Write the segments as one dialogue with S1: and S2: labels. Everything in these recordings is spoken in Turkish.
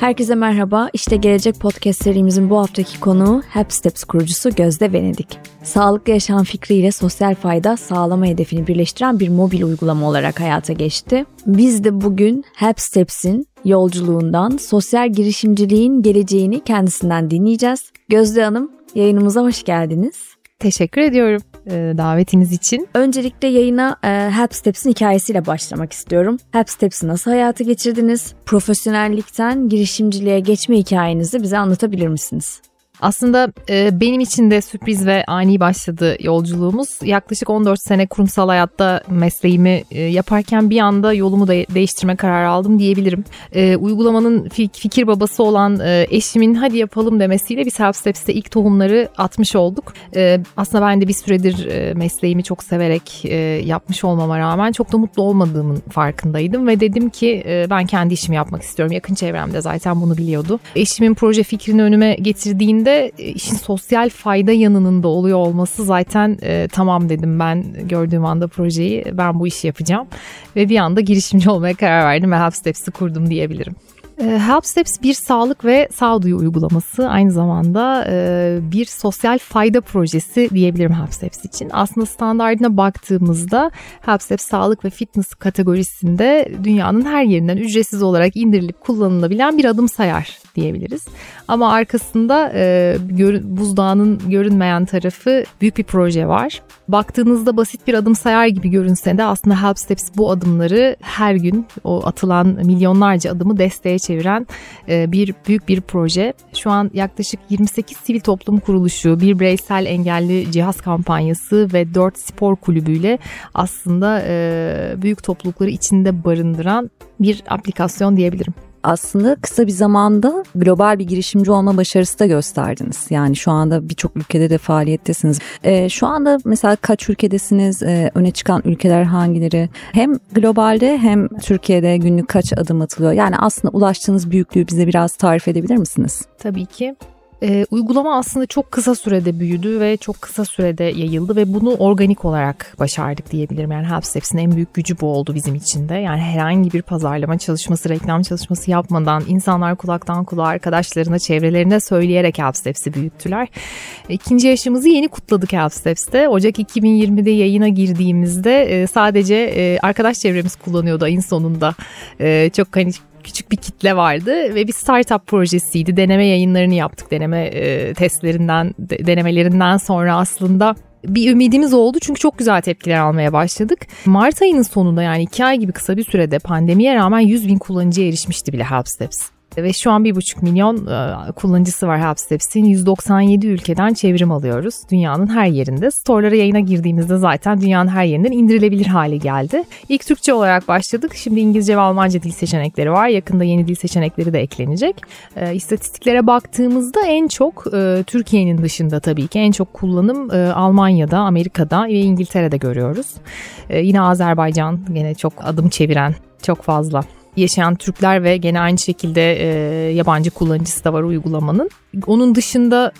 S1: Herkese merhaba. İşte Gelecek Podcast serimizin bu haftaki konuğu Help Steps kurucusu Gözde Venedik. Sağlıklı yaşam fikriyle sosyal fayda sağlama hedefini birleştiren bir mobil uygulama olarak hayata geçti. Biz de bugün Help Steps'in yolculuğundan, sosyal girişimciliğin geleceğini kendisinden dinleyeceğiz. Gözde Hanım, yayınımıza hoş geldiniz.
S2: Teşekkür ediyorum e, davetiniz için.
S1: Öncelikle yayına e, Help Steps'in hikayesiyle başlamak istiyorum. Help Steps'i nasıl hayata geçirdiniz? Profesyonellikten girişimciliğe geçme hikayenizi bize anlatabilir misiniz?
S2: Aslında e, benim için de sürpriz ve ani başladı yolculuğumuz. Yaklaşık 14 sene kurumsal hayatta mesleğimi e, yaparken bir anda yolumu da değiştirme kararı aldım diyebilirim. E, uygulamanın fik- fikir babası olan e, eşimin hadi yapalım demesiyle biz Help Steps'te ilk tohumları atmış olduk. E, aslında ben de bir süredir e, mesleğimi çok severek e, yapmış olmama rağmen çok da mutlu olmadığımın farkındaydım ve dedim ki e, ben kendi işimi yapmak istiyorum. Yakın çevremde zaten bunu biliyordu. Eşimin proje fikrini önüme getirdiğinde de e, işin sosyal fayda yanının da oluyor olması zaten e, tamam dedim ben gördüğüm anda projeyi ben bu işi yapacağım ve bir anda girişimci olmaya karar verdim ve Help Steps'i kurdum diyebilirim. E, Help Steps bir sağlık ve sağduyu uygulaması aynı zamanda e, bir sosyal fayda projesi diyebilirim Help Steps için. Aslında standartına baktığımızda Help Steps sağlık ve fitness kategorisinde dünyanın her yerinden ücretsiz olarak indirilip kullanılabilen bir adım sayar diyebiliriz. Ama arkasında e, buzdağının görünmeyen tarafı büyük bir proje var. Baktığınızda basit bir adım sayar gibi görünse de aslında Help Steps bu adımları her gün o atılan milyonlarca adımı desteğe çeviren e, bir büyük bir proje. Şu an yaklaşık 28 sivil toplum kuruluşu, bir bireysel engelli cihaz kampanyası ve 4 spor kulübüyle aslında e, büyük toplulukları içinde barındıran bir aplikasyon diyebilirim
S3: aslında kısa bir zamanda global bir girişimci olma başarısı da gösterdiniz. Yani şu anda birçok ülkede de faaliyettesiniz. E, şu anda mesela kaç ülkedesiniz? E, öne çıkan ülkeler hangileri? Hem globalde hem Türkiye'de günlük kaç adım atılıyor? Yani aslında ulaştığınız büyüklüğü bize biraz tarif edebilir misiniz?
S2: Tabii ki. E, uygulama aslında çok kısa sürede büyüdü ve çok kısa sürede yayıldı ve bunu organik olarak başardık diyebilirim. Yani Help Steps'in en büyük gücü bu oldu bizim için de. Yani herhangi bir pazarlama çalışması, reklam çalışması yapmadan insanlar kulaktan kulağa arkadaşlarına, çevrelerine söyleyerek Help Steps'i büyüttüler. İkinci yaşımızı yeni kutladık Help Steps'te. Ocak 2020'de yayına girdiğimizde e, sadece e, arkadaş çevremiz kullanıyordu ayın sonunda. E, çok hani küçük bir kitle vardı ve bir startup projesiydi. Deneme yayınlarını yaptık. Deneme e, testlerinden, de, denemelerinden sonra aslında bir ümidimiz oldu çünkü çok güzel tepkiler almaya başladık. Mart ayının sonunda yani iki ay gibi kısa bir sürede pandemiye rağmen 100 bin kullanıcıya erişmişti bile Help Steps. Ve şu an 1,5 milyon e, kullanıcısı var HelpSteps'in. 197 ülkeden çevrim alıyoruz. Dünyanın her yerinde. Store'lara yayına girdiğimizde zaten dünyanın her yerinden indirilebilir hale geldi. İlk Türkçe olarak başladık. Şimdi İngilizce ve Almanca dil seçenekleri var. Yakında yeni dil seçenekleri de eklenecek. E, istatistiklere baktığımızda en çok e, Türkiye'nin dışında tabii ki en çok kullanım e, Almanya'da, Amerika'da ve İngiltere'de görüyoruz. Yine Azerbaycan gene çok adım çeviren çok fazla yaşayan Türkler ve gene aynı şekilde e, yabancı kullanıcısı da var uygulamanın. Onun dışında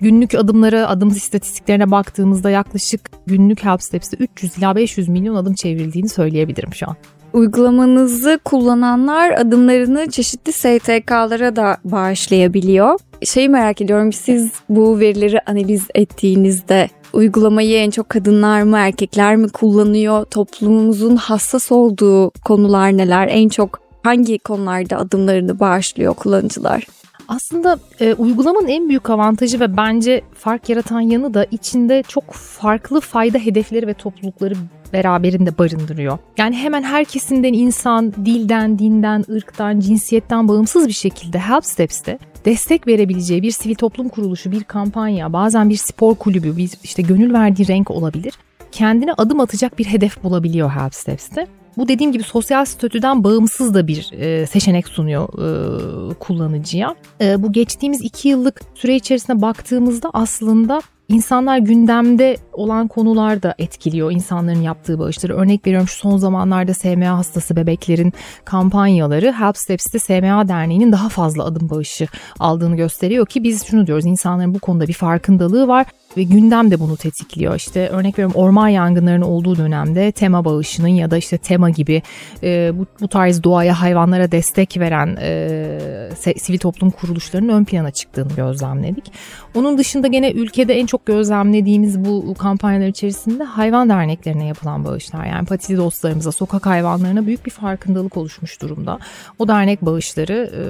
S2: günlük adımlara, adım istatistiklerine baktığımızda yaklaşık günlük Help Steps'te 300 ila 500 milyon adım çevrildiğini söyleyebilirim şu an.
S1: Uygulamanızı kullananlar adımlarını çeşitli STK'lara da bağışlayabiliyor. Şeyi merak ediyorum siz bu verileri analiz ettiğinizde uygulamayı en çok kadınlar mı erkekler mi kullanıyor? Toplumumuzun hassas olduğu konular neler? En çok hangi konularda adımlarını bağışlıyor kullanıcılar?
S2: Aslında e, uygulamanın en büyük avantajı ve bence fark yaratan yanı da içinde çok farklı fayda hedefleri ve toplulukları beraberinde barındırıyor. Yani hemen her kesimden insan, dilden, dinden, ırktan, cinsiyetten bağımsız bir şekilde Help Steps'te destek verebileceği bir sivil toplum kuruluşu, bir kampanya, bazen bir spor kulübü, bir işte gönül verdiği renk olabilir. Kendine adım atacak bir hedef bulabiliyor Help Steps'te. Bu dediğim gibi sosyal statüden bağımsız da bir e, seçenek sunuyor e, kullanıcıya. E, bu geçtiğimiz iki yıllık süre içerisinde baktığımızda aslında İnsanlar gündemde olan konular da etkiliyor insanların yaptığı bağışları. Örnek veriyorum şu son zamanlarda SMA hastası bebeklerin kampanyaları Help Steps'te SMA Derneği'nin daha fazla adım bağışı aldığını gösteriyor ki biz şunu diyoruz insanların bu konuda bir farkındalığı var ve gündem de bunu tetikliyor. İşte örnek veriyorum orman yangınlarının olduğu dönemde tema bağışının ya da işte tema gibi e, bu, bu tarz doğaya hayvanlara destek veren e, sivil toplum kuruluşlarının ön plana çıktığını gözlemledik. Onun dışında gene ülkede en çok gözlemlediğimiz bu kampanyalar içerisinde hayvan derneklerine yapılan bağışlar. Yani patili dostlarımıza, sokak hayvanlarına büyük bir farkındalık oluşmuş durumda. O dernek bağışları e,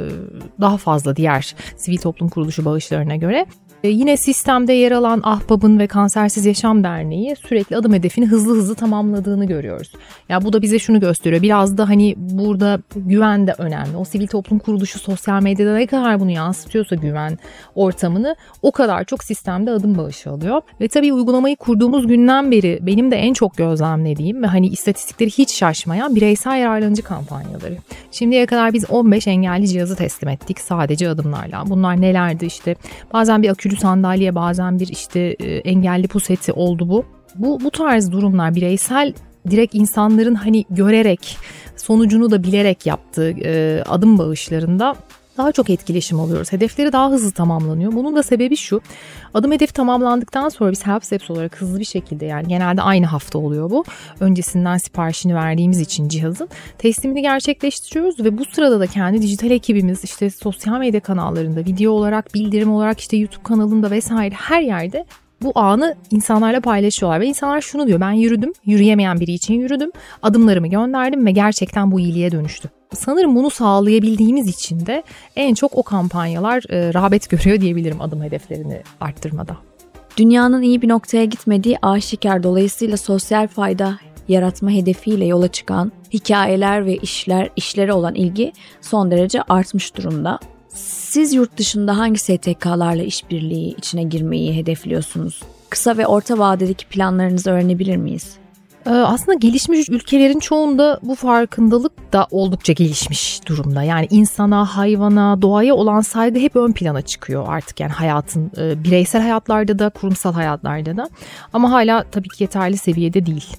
S2: daha fazla diğer sivil toplum kuruluşu bağışlarına göre yine sistemde yer alan Ahbab'ın ve Kansersiz Yaşam Derneği sürekli adım hedefini hızlı hızlı tamamladığını görüyoruz. Ya bu da bize şunu gösteriyor. Biraz da hani burada güven de önemli. O sivil toplum kuruluşu sosyal medyada ne kadar bunu yansıtıyorsa güven ortamını o kadar çok sistemde adım bağışı alıyor. Ve tabii uygulamayı kurduğumuz günden beri benim de en çok gözlemlediğim ve hani istatistikleri hiç şaşmayan bireysel yararlanıcı kampanyaları. Şimdiye kadar biz 15 engelli cihazı teslim ettik sadece adımlarla. Bunlar nelerdi işte bazen bir akü akülü sandalye bazen bir işte e, engelli puseti oldu bu. Bu bu tarz durumlar bireysel direkt insanların hani görerek sonucunu da bilerek yaptığı e, adım bağışlarında daha çok etkileşim alıyoruz. Hedefleri daha hızlı tamamlanıyor. Bunun da sebebi şu. Adım hedefi tamamlandıktan sonra biz Help Steps olarak hızlı bir şekilde yani genelde aynı hafta oluyor bu. Öncesinden siparişini verdiğimiz için cihazın teslimini gerçekleştiriyoruz ve bu sırada da kendi dijital ekibimiz işte sosyal medya kanallarında video olarak bildirim olarak işte YouTube kanalında vesaire her yerde bu anı insanlarla paylaşıyorlar ve insanlar şunu diyor ben yürüdüm yürüyemeyen biri için yürüdüm adımlarımı gönderdim ve gerçekten bu iyiliğe dönüştü. Sanırım bunu sağlayabildiğimiz için de en çok o kampanyalar e, rağbet görüyor diyebilirim adım hedeflerini arttırmada.
S1: Dünyanın iyi bir noktaya gitmediği aşikar dolayısıyla sosyal fayda yaratma hedefiyle yola çıkan hikayeler ve işler, işlere olan ilgi son derece artmış durumda. Siz yurt dışında hangi STK'larla işbirliği içine girmeyi hedefliyorsunuz? Kısa ve orta vadedeki planlarınızı öğrenebilir miyiz?
S2: Ee, aslında gelişmiş ülkelerin çoğunda bu farkındalık da oldukça gelişmiş durumda. Yani insana, hayvana, doğaya olan saygı hep ön plana çıkıyor artık yani hayatın e, bireysel hayatlarda da, kurumsal hayatlarda da. Ama hala tabii ki yeterli seviyede değil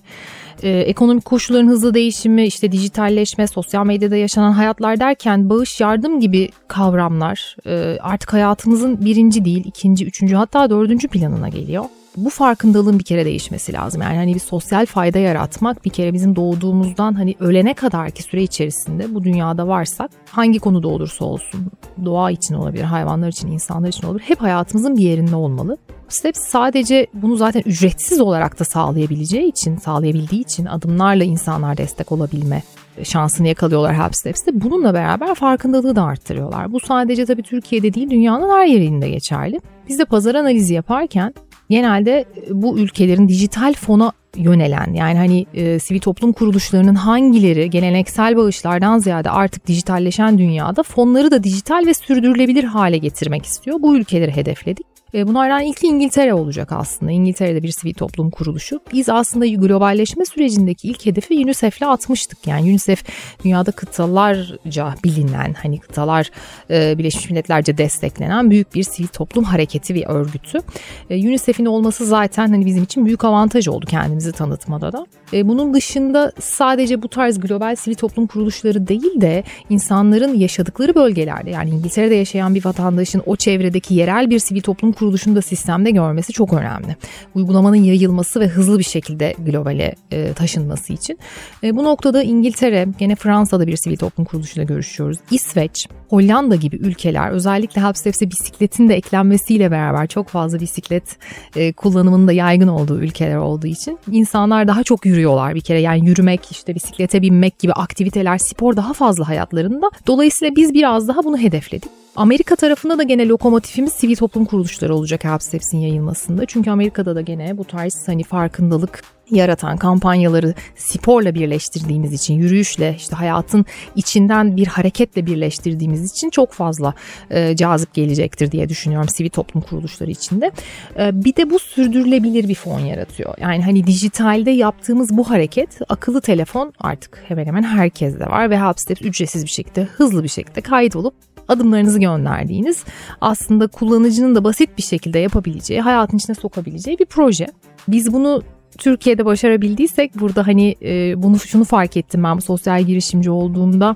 S2: e, ekonomik koşulların hızlı değişimi, işte dijitalleşme, sosyal medyada yaşanan hayatlar derken bağış yardım gibi kavramlar e, artık hayatımızın birinci değil, ikinci, üçüncü hatta dördüncü planına geliyor bu farkındalığın bir kere değişmesi lazım. Yani hani bir sosyal fayda yaratmak bir kere bizim doğduğumuzdan hani ölene kadarki süre içerisinde bu dünyada varsak hangi konuda olursa olsun doğa için olabilir, hayvanlar için, insanlar için olabilir hep hayatımızın bir yerinde olmalı. Steps sadece bunu zaten ücretsiz olarak da sağlayabileceği için, sağlayabildiği için adımlarla insanlar destek olabilme şansını yakalıyorlar Help Steps'te. Bununla beraber farkındalığı da arttırıyorlar. Bu sadece tabii Türkiye'de değil dünyanın her yerinde geçerli. Biz de pazar analizi yaparken genelde bu ülkelerin dijital fona yönelen yani hani e, sivil toplum kuruluşlarının hangileri geleneksel bağışlardan ziyade artık dijitalleşen dünyada fonları da dijital ve sürdürülebilir hale getirmek istiyor. Bu ülkeleri hedefledik. E, bunlardan ilki İngiltere olacak aslında. İngiltere'de bir sivil toplum kuruluşu. Biz aslında globalleşme sürecindeki ilk hedefi UNICEF'le atmıştık. Yani UNICEF dünyada kıtalarca bilinen hani kıtalar e, Birleşmiş Milletlerce desteklenen büyük bir sivil toplum hareketi ve örgütü. E, UNICEF'in olması zaten hani bizim için büyük avantaj oldu kendimizi tanıtmada da. Bunun dışında sadece bu tarz global sivil toplum kuruluşları değil de insanların yaşadıkları bölgelerde yani İngiltere'de yaşayan bir vatandaşın o çevredeki yerel bir sivil toplum kuruluşunu da sistemde görmesi çok önemli. Uygulamanın yayılması ve hızlı bir şekilde globale e, taşınması için. E, bu noktada İngiltere, gene Fransa'da bir sivil toplum kuruluşuyla görüşüyoruz. İsveç, Hollanda gibi ülkeler özellikle Helpsteps'e bisikletin de eklenmesiyle beraber çok fazla bisiklet e, kullanımının da yaygın olduğu ülkeler olduğu için insanlar daha çok yürüyorlar bir kere. Yani yürümek, işte bisiklete binmek gibi aktiviteler, spor daha fazla hayatlarında. Dolayısıyla biz biraz daha bunu hedefledik. Amerika tarafında da gene lokomotifimiz sivil toplum kuruluşları olacak Help yayılmasında. Çünkü Amerika'da da gene bu tarz hani farkındalık yaratan kampanyaları sporla birleştirdiğimiz için, yürüyüşle işte hayatın içinden bir hareketle birleştirdiğimiz için çok fazla e, cazip gelecektir diye düşünüyorum sivil toplum kuruluşları içinde. E, bir de bu sürdürülebilir bir fon yaratıyor. Yani hani dijitalde yaptığımız bu hareket akıllı telefon artık hemen hemen herkeste var ve Help ücretsiz bir şekilde, hızlı bir şekilde kayıt olup adımlarınızı gönderdiğiniz aslında kullanıcının da basit bir şekilde yapabileceği, hayatın içine sokabileceği bir proje. Biz bunu Türkiye'de başarabildiysek burada hani e, bunu şunu fark ettim ben bu sosyal girişimci olduğumda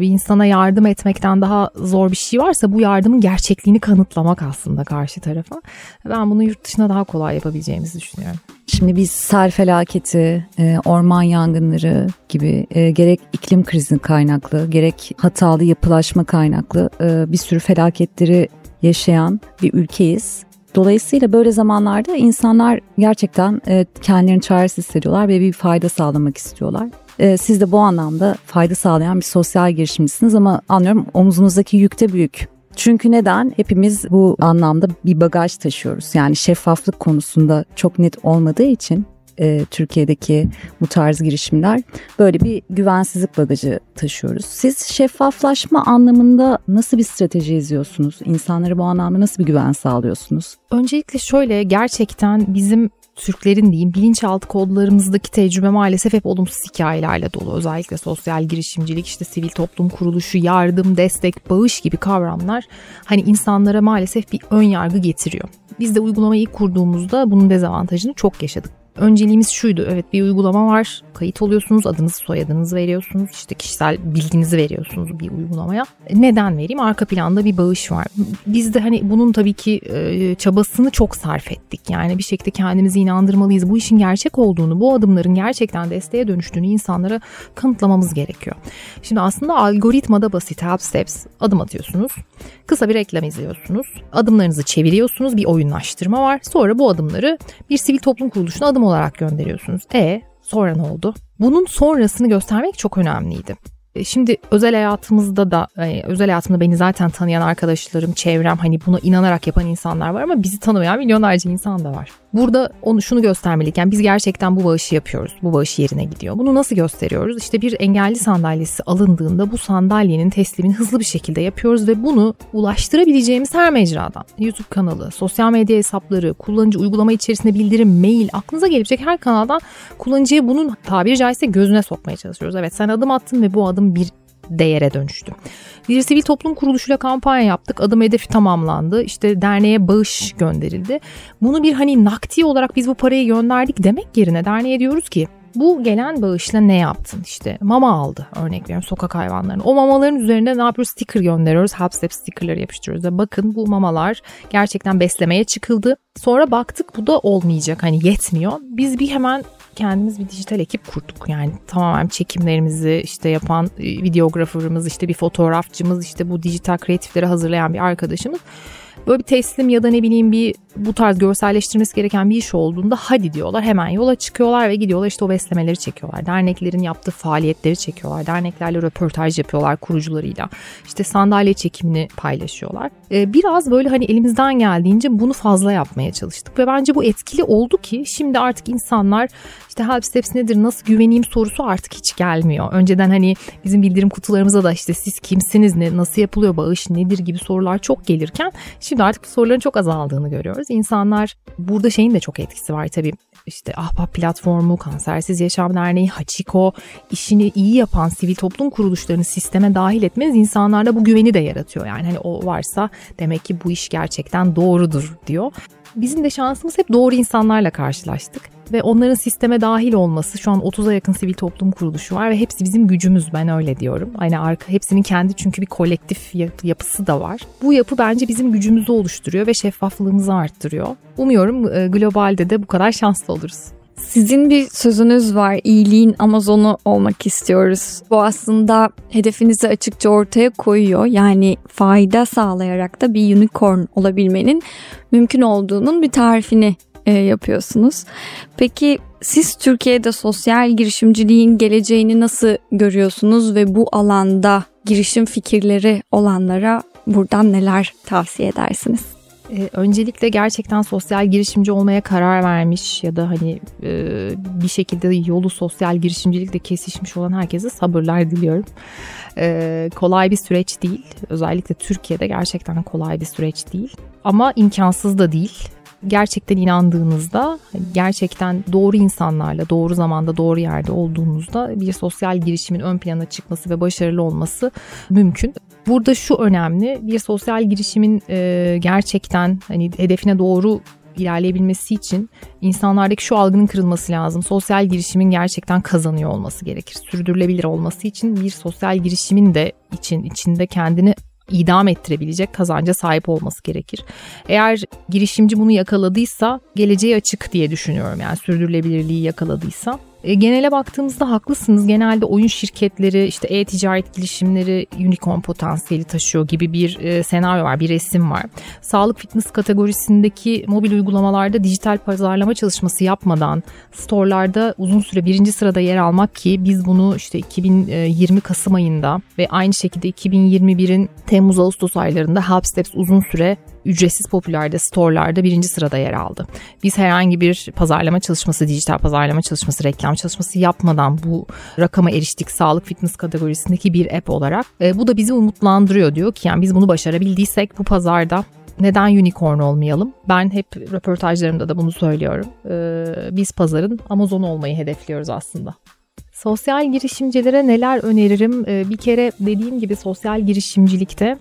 S2: bir insana yardım etmekten daha zor bir şey varsa bu yardımın gerçekliğini kanıtlamak aslında karşı tarafa. Ben bunu yurt dışında daha kolay yapabileceğimizi düşünüyorum.
S3: Şimdi biz sel felaketi, e, orman yangınları gibi e, gerek iklim krizinin kaynaklı, gerek hatalı yapılaşma kaynaklı e, bir sürü felaketleri yaşayan bir ülkeyiz. Dolayısıyla böyle zamanlarda insanlar gerçekten kendilerini çaresiz hissediyorlar ve bir fayda sağlamak istiyorlar. Siz de bu anlamda fayda sağlayan bir sosyal girişimcisiniz ama anlıyorum omuzunuzdaki yük de büyük. Çünkü neden? Hepimiz bu anlamda bir bagaj taşıyoruz. Yani şeffaflık konusunda çok net olmadığı için e, Türkiye'deki bu tarz girişimler böyle bir güvensizlik bagajı taşıyoruz. Siz şeffaflaşma anlamında nasıl bir strateji izliyorsunuz? İnsanlara bu anlamda nasıl bir güven sağlıyorsunuz?
S2: Öncelikle şöyle gerçekten bizim Türklerin diyeyim bilinçaltı kodlarımızdaki tecrübe maalesef hep olumsuz hikayelerle dolu. Özellikle sosyal girişimcilik, işte sivil toplum kuruluşu, yardım, destek, bağış gibi kavramlar hani insanlara maalesef bir ön yargı getiriyor. Biz de uygulamayı ilk kurduğumuzda bunun dezavantajını çok yaşadık önceliğimiz şuydu. Evet bir uygulama var. Kayıt oluyorsunuz. Adınızı soyadınızı veriyorsunuz. işte kişisel bilginizi veriyorsunuz bir uygulamaya. Neden vereyim? Arka planda bir bağış var. Biz de hani bunun tabii ki e, çabasını çok sarf ettik. Yani bir şekilde kendimizi inandırmalıyız. Bu işin gerçek olduğunu, bu adımların gerçekten desteğe dönüştüğünü insanlara kanıtlamamız gerekiyor. Şimdi aslında algoritmada basit help steps adım atıyorsunuz. Kısa bir reklam izliyorsunuz. Adımlarınızı çeviriyorsunuz. Bir oyunlaştırma var. Sonra bu adımları bir sivil toplum kuruluşuna adım olarak gönderiyorsunuz. E sonra ne oldu? Bunun sonrasını göstermek çok önemliydi. E, şimdi özel hayatımızda da e, özel hayatımda beni zaten tanıyan arkadaşlarım, çevrem hani buna inanarak yapan insanlar var ama bizi tanımayan milyonlarca insan da var. Burada onu şunu göstermeliyken yani biz gerçekten bu bağışı yapıyoruz. Bu bağış yerine gidiyor. Bunu nasıl gösteriyoruz? İşte bir engelli sandalyesi alındığında bu sandalyenin teslimini hızlı bir şekilde yapıyoruz ve bunu ulaştırabileceğimiz her mecradan YouTube kanalı, sosyal medya hesapları, kullanıcı uygulama içerisinde bildirim, mail, aklınıza gelebilecek her kanaldan kullanıcıya bunun tabiri caizse gözüne sokmaya çalışıyoruz. Evet sen adım attın ve bu adım bir değere dönüştü. Bir sivil toplum kuruluşuyla kampanya yaptık. Adım hedefi tamamlandı. İşte derneğe bağış gönderildi. Bunu bir hani nakdi olarak biz bu parayı gönderdik demek yerine derneğe diyoruz ki bu gelen bağışla ne yaptın? İşte mama aldı örnek veriyorum sokak hayvanlarının. O mamaların üzerinde ne yapıyoruz? Sticker gönderiyoruz. Help Step stickerları yapıştırıyoruz. Ve bakın bu mamalar gerçekten beslemeye çıkıldı. Sonra baktık bu da olmayacak. Hani yetmiyor. Biz bir hemen kendimiz bir dijital ekip kurduk. Yani tamamen çekimlerimizi işte yapan e, videograförümüz, işte bir fotoğrafçımız, işte bu dijital kreatifleri hazırlayan bir arkadaşımız böyle bir teslim ya da ne bileyim bir bu tarz görselleştirmesi gereken bir iş olduğunda hadi diyorlar hemen yola çıkıyorlar ve gidiyorlar işte o beslemeleri çekiyorlar. Derneklerin yaptığı faaliyetleri çekiyorlar. Derneklerle röportaj yapıyorlar kurucularıyla. İşte sandalye çekimini paylaşıyorlar. Ee, biraz böyle hani elimizden geldiğince bunu fazla yapmaya çalıştık ve bence bu etkili oldu ki şimdi artık insanlar işte help steps nedir nasıl güveneyim sorusu artık hiç gelmiyor. Önceden hani bizim bildirim kutularımıza da işte siz kimsiniz ne nasıl yapılıyor bağış nedir gibi sorular çok gelirken şimdi artık bu soruların çok azaldığını görüyoruz. İnsanlar burada şeyin de çok etkisi var tabii. İşte Ahbap platformu, Kansersiz Yaşam Derneği, Hachiko, işini iyi yapan sivil toplum kuruluşlarını sisteme dahil etmeniz insanlarda bu güveni de yaratıyor. Yani hani o varsa demek ki bu iş gerçekten doğrudur diyor. Bizim de şansımız hep doğru insanlarla karşılaştık ve onların sisteme dahil olması şu an 30'a yakın sivil toplum kuruluşu var ve hepsi bizim gücümüz ben öyle diyorum. Aynı arka hepsinin kendi çünkü bir kolektif yapısı da var. Bu yapı bence bizim gücümüzü oluşturuyor ve şeffaflığımızı arttırıyor. Umuyorum globalde de bu kadar şanslı oluruz.
S1: Sizin bir sözünüz var, iyiliğin Amazonu olmak istiyoruz. Bu aslında hedefinizi açıkça ortaya koyuyor. Yani fayda sağlayarak da bir unicorn olabilmenin mümkün olduğunun bir tarifini e, yapıyorsunuz. Peki siz Türkiye'de sosyal girişimciliğin geleceğini nasıl görüyorsunuz ve bu alanda girişim fikirleri olanlara buradan neler tavsiye edersiniz?
S2: Ee, öncelikle gerçekten sosyal girişimci olmaya karar vermiş ya da hani e, bir şekilde yolu sosyal girişimcilikle kesişmiş olan herkese sabırlar diliyorum. E, kolay bir süreç değil. Özellikle Türkiye'de gerçekten kolay bir süreç değil. Ama imkansız da değil gerçekten inandığınızda, gerçekten doğru insanlarla, doğru zamanda, doğru yerde olduğunuzda bir sosyal girişimin ön plana çıkması ve başarılı olması mümkün. Burada şu önemli, bir sosyal girişimin e, gerçekten hani hedefine doğru ilerleyebilmesi için insanlardaki şu algının kırılması lazım. Sosyal girişimin gerçekten kazanıyor olması gerekir. Sürdürülebilir olması için bir sosyal girişimin de için içinde kendini idam ettirebilecek kazanca sahip olması gerekir. Eğer girişimci bunu yakaladıysa geleceği açık diye düşünüyorum. Yani sürdürülebilirliği yakaladıysa. E, genele baktığımızda haklısınız. Genelde oyun şirketleri, işte e-ticaret girişimleri unicorn potansiyeli taşıyor gibi bir e, senaryo var, bir resim var. Sağlık fitness kategorisindeki mobil uygulamalarda dijital pazarlama çalışması yapmadan storelarda uzun süre birinci sırada yer almak ki biz bunu işte 2020 Kasım ayında ve aynı şekilde 2021'in Temmuz-Ağustos aylarında Helpsteps uzun süre ücretsiz popülerde storelarda birinci sırada yer aldı. Biz herhangi bir pazarlama çalışması, dijital pazarlama çalışması, reklam çalışması yapmadan bu rakama eriştik sağlık fitness kategorisindeki bir app olarak. E, bu da bizi umutlandırıyor diyor ki yani biz bunu başarabildiysek bu pazarda neden unicorn olmayalım? Ben hep röportajlarımda da bunu söylüyorum. Ee, biz pazarın Amazon olmayı hedefliyoruz aslında. Sosyal girişimcilere neler öneririm? Ee, bir kere dediğim gibi sosyal girişimcilikte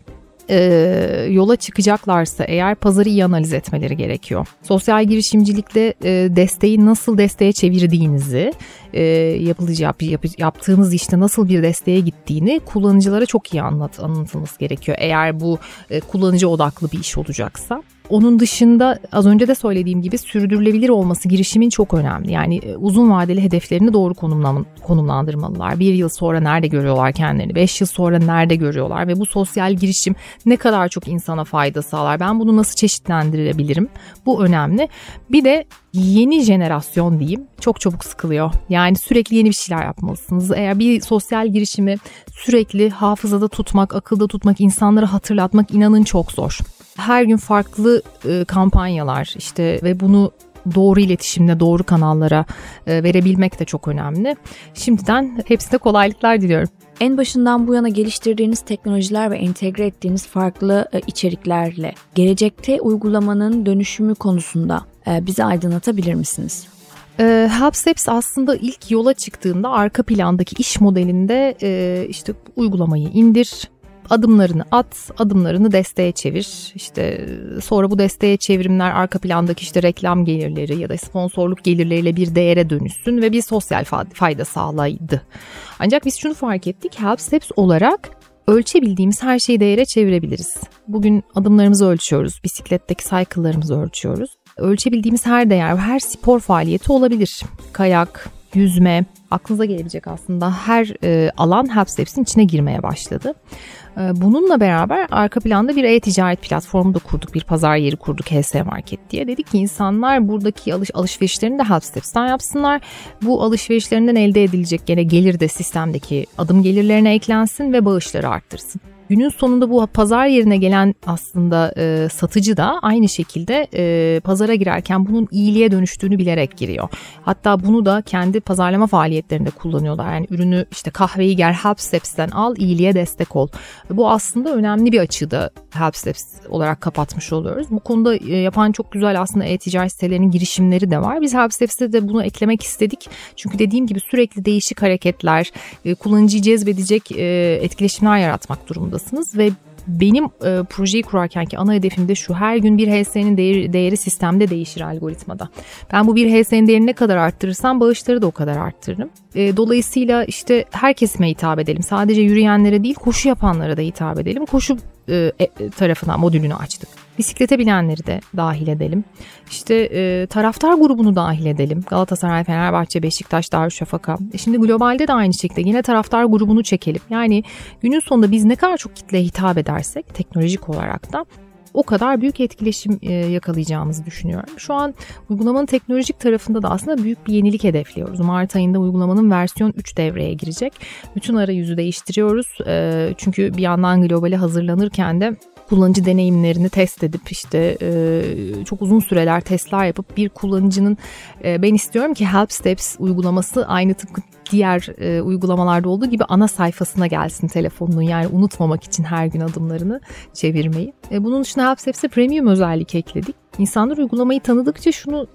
S2: e, yola çıkacaklarsa eğer pazarı iyi analiz etmeleri gerekiyor. Sosyal girişimcilikte e, desteği nasıl desteğe çevirdiğinizi, e, yapılacak yap, yaptığınız işte nasıl bir desteğe gittiğini kullanıcılara çok iyi anlat, anlatılması gerekiyor. Eğer bu e, kullanıcı odaklı bir iş olacaksa. Onun dışında az önce de söylediğim gibi sürdürülebilir olması girişimin çok önemli. Yani e, uzun vadeli hedeflerini doğru konumlan, konumlandırmalılar. Bir yıl sonra nerede görüyorlar kendilerini? Beş yıl sonra nerede görüyorlar? Ve bu sosyal girişim ne kadar çok insana fayda sağlar? Ben bunu nasıl çeşitlendirebilirim? Bu önemli. Bir de yeni jenerasyon diyeyim çok çabuk sıkılıyor. Yani sürekli yeni bir şeyler yapmalısınız. Eğer bir sosyal girişimi sürekli hafızada tutmak, akılda tutmak, insanları hatırlatmak inanın çok zor her gün farklı e, kampanyalar işte ve bunu doğru iletişimle doğru kanallara e, verebilmek de çok önemli. Şimdiden hepsine kolaylıklar diliyorum.
S1: En başından bu yana geliştirdiğiniz teknolojiler ve entegre ettiğiniz farklı e, içeriklerle gelecekte uygulamanın dönüşümü konusunda e, bizi aydınlatabilir misiniz?
S2: E, HubSteps aslında ilk yola çıktığında arka plandaki iş modelinde e, işte uygulamayı indir, adımlarını at, adımlarını desteğe çevir. İşte sonra bu desteğe çevrimler arka plandaki işte reklam gelirleri ya da sponsorluk gelirleriyle bir değere dönüşsün ve bir sosyal fayda sağlaydı. Ancak biz şunu fark ettik. Help Steps olarak ölçebildiğimiz her şeyi değere çevirebiliriz. Bugün adımlarımızı ölçüyoruz, bisikletteki cycle'larımızı ölçüyoruz. Ölçebildiğimiz her değer, her spor faaliyeti olabilir. Kayak, yüzme, aklınıza gelebilecek aslında her e, alan Help Steps'in içine girmeye başladı. Ee, bununla beraber arka planda bir e-ticaret platformu da kurduk. Bir pazar yeri kurduk HS Market diye. Dedik ki insanlar buradaki alış alışverişlerini de HelpSteps'ten yapsınlar. Bu alışverişlerinden elde edilecek gene gelir de sistemdeki adım gelirlerine eklensin ve bağışları arttırsın. Günün sonunda bu pazar yerine gelen aslında e, satıcı da aynı şekilde e, pazara girerken bunun iyiliğe dönüştüğünü bilerek giriyor. Hatta bunu da kendi pazarlama faaliyetlerinde kullanıyorlar. Yani ürünü işte kahveyi gel Helpsteps'ten al iyiliğe destek ol. Bu aslında önemli bir açıda Helpsteps olarak kapatmış oluyoruz. Bu konuda e, yapan çok güzel aslında e-ticaret sitelerinin girişimleri de var. Biz Helpsteps'te de bunu eklemek istedik. Çünkü dediğim gibi sürekli değişik hareketler, e, kullanıcıyı cezbedecek e, etkileşimler yaratmak durumundasınız durumdasınız ve benim e, projeyi kurarkenki ana hedefim de şu her gün bir HS'nin değeri, değeri sistemde değişir algoritmada. Ben bu bir HS'nin değerini ne kadar arttırırsam bağışları da o kadar arttırırım. E, dolayısıyla işte her kesime hitap edelim. Sadece yürüyenlere değil koşu yapanlara da hitap edelim. Koşu e, e, tarafına modülünü açtık. Bisiklete bilenleri de dahil edelim. İşte e, taraftar grubunu dahil edelim. Galatasaray, Fenerbahçe, Beşiktaş, Darüşşafaka. E şimdi globalde de aynı şekilde yine taraftar grubunu çekelim. Yani günün sonunda biz ne kadar çok kitleye hitap edersek teknolojik olarak da o kadar büyük etkileşim e, yakalayacağımızı düşünüyorum. Şu an uygulamanın teknolojik tarafında da aslında büyük bir yenilik hedefliyoruz. Mart ayında uygulamanın versiyon 3 devreye girecek. Bütün arayüzü değiştiriyoruz. E, çünkü bir yandan globale hazırlanırken de kullanıcı deneyimlerini test edip işte e, çok uzun süreler testler yapıp bir kullanıcının e, ben istiyorum ki Help Steps uygulaması aynı tıpkı diğer e, uygulamalarda olduğu gibi ana sayfasına gelsin telefonunun yani unutmamak için her gün adımlarını çevirmeyi. E, bunun dışında Help Steps'e premium özellik ekledik. İnsanlar uygulamayı tanıdıkça şunu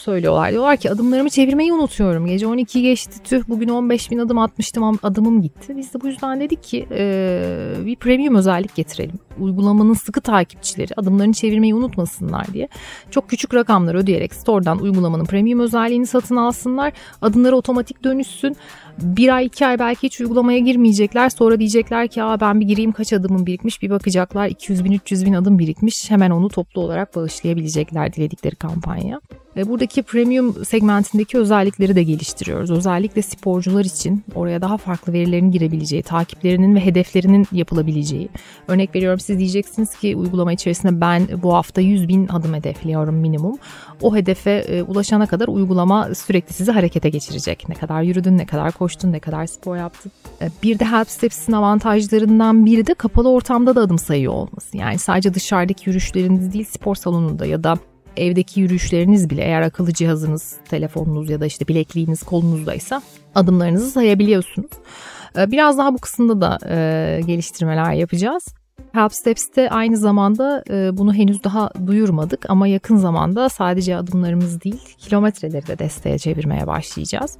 S2: söylüyorlar. Diyorlar ki adımlarımı çevirmeyi unutuyorum. Gece 12 geçti tüh bugün 15 bin adım atmıştım adımım gitti. Biz de bu yüzden dedik ki e, bir premium özellik getirelim. Uygulamanın sıkı takipçileri adımlarını çevirmeyi unutmasınlar diye. Çok küçük rakamlar ödeyerek store'dan uygulamanın premium özelliğini satın alsınlar. Adımları otomatik dönüşsün. Bir ay iki ay belki hiç uygulamaya girmeyecekler. Sonra diyecekler ki Aa, ben bir gireyim kaç adımım birikmiş. Bir bakacaklar 200 bin 300 bin adım birikmiş. Hemen onu toplu olarak bağışlayabilecekler diledikleri kampanya. Buradaki premium segmentindeki özellikleri de geliştiriyoruz. Özellikle sporcular için oraya daha farklı verilerin girebileceği, takiplerinin ve hedeflerinin yapılabileceği. Örnek veriyorum siz diyeceksiniz ki uygulama içerisinde ben bu hafta 100 bin adım hedefliyorum minimum. O hedefe e, ulaşana kadar uygulama sürekli sizi harekete geçirecek. Ne kadar yürüdün, ne kadar koştun, ne kadar spor yaptın. E, bir de Help Steps'in avantajlarından biri de kapalı ortamda da adım sayıyor olması. Yani sadece dışarıdaki yürüyüşleriniz değil spor salonunda ya da evdeki yürüyüşleriniz bile eğer akıllı cihazınız, telefonunuz ya da işte bilekliğiniz kolunuzdaysa adımlarınızı sayabiliyorsunuz. Ee, biraz daha bu kısımda da e, geliştirmeler yapacağız. Help Steps'te aynı zamanda e, bunu henüz daha duyurmadık ama yakın zamanda sadece adımlarımız değil kilometreleri de desteğe çevirmeye başlayacağız.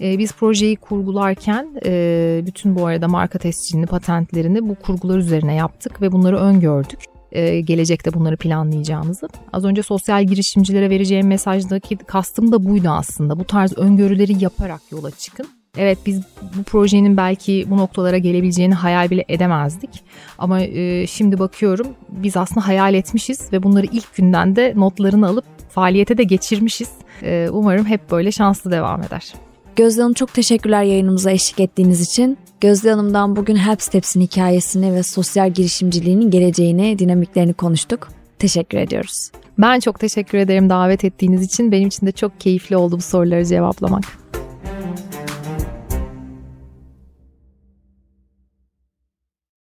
S2: E, biz projeyi kurgularken e, bütün bu arada marka tescilini, patentlerini bu kurgular üzerine yaptık ve bunları öngördük e, gelecekte bunları planlayacağımızı. Az önce sosyal girişimcilere vereceğim mesajdaki kastım da buydu aslında. Bu tarz öngörüleri yaparak yola çıkın. Evet biz bu projenin belki bu noktalara gelebileceğini hayal bile edemezdik. Ama e, şimdi bakıyorum biz aslında hayal etmişiz ve bunları ilk günden de notlarını alıp faaliyete de geçirmişiz. E, umarım hep böyle şanslı devam eder.
S1: Gözde Hanım çok teşekkürler yayınımıza eşlik ettiğiniz için. Gözde Hanım'dan bugün Help Steps'in hikayesini ve sosyal girişimciliğinin geleceğini, dinamiklerini konuştuk. Teşekkür ediyoruz.
S2: Ben çok teşekkür ederim davet ettiğiniz için. Benim için de çok keyifli oldu bu soruları cevaplamak.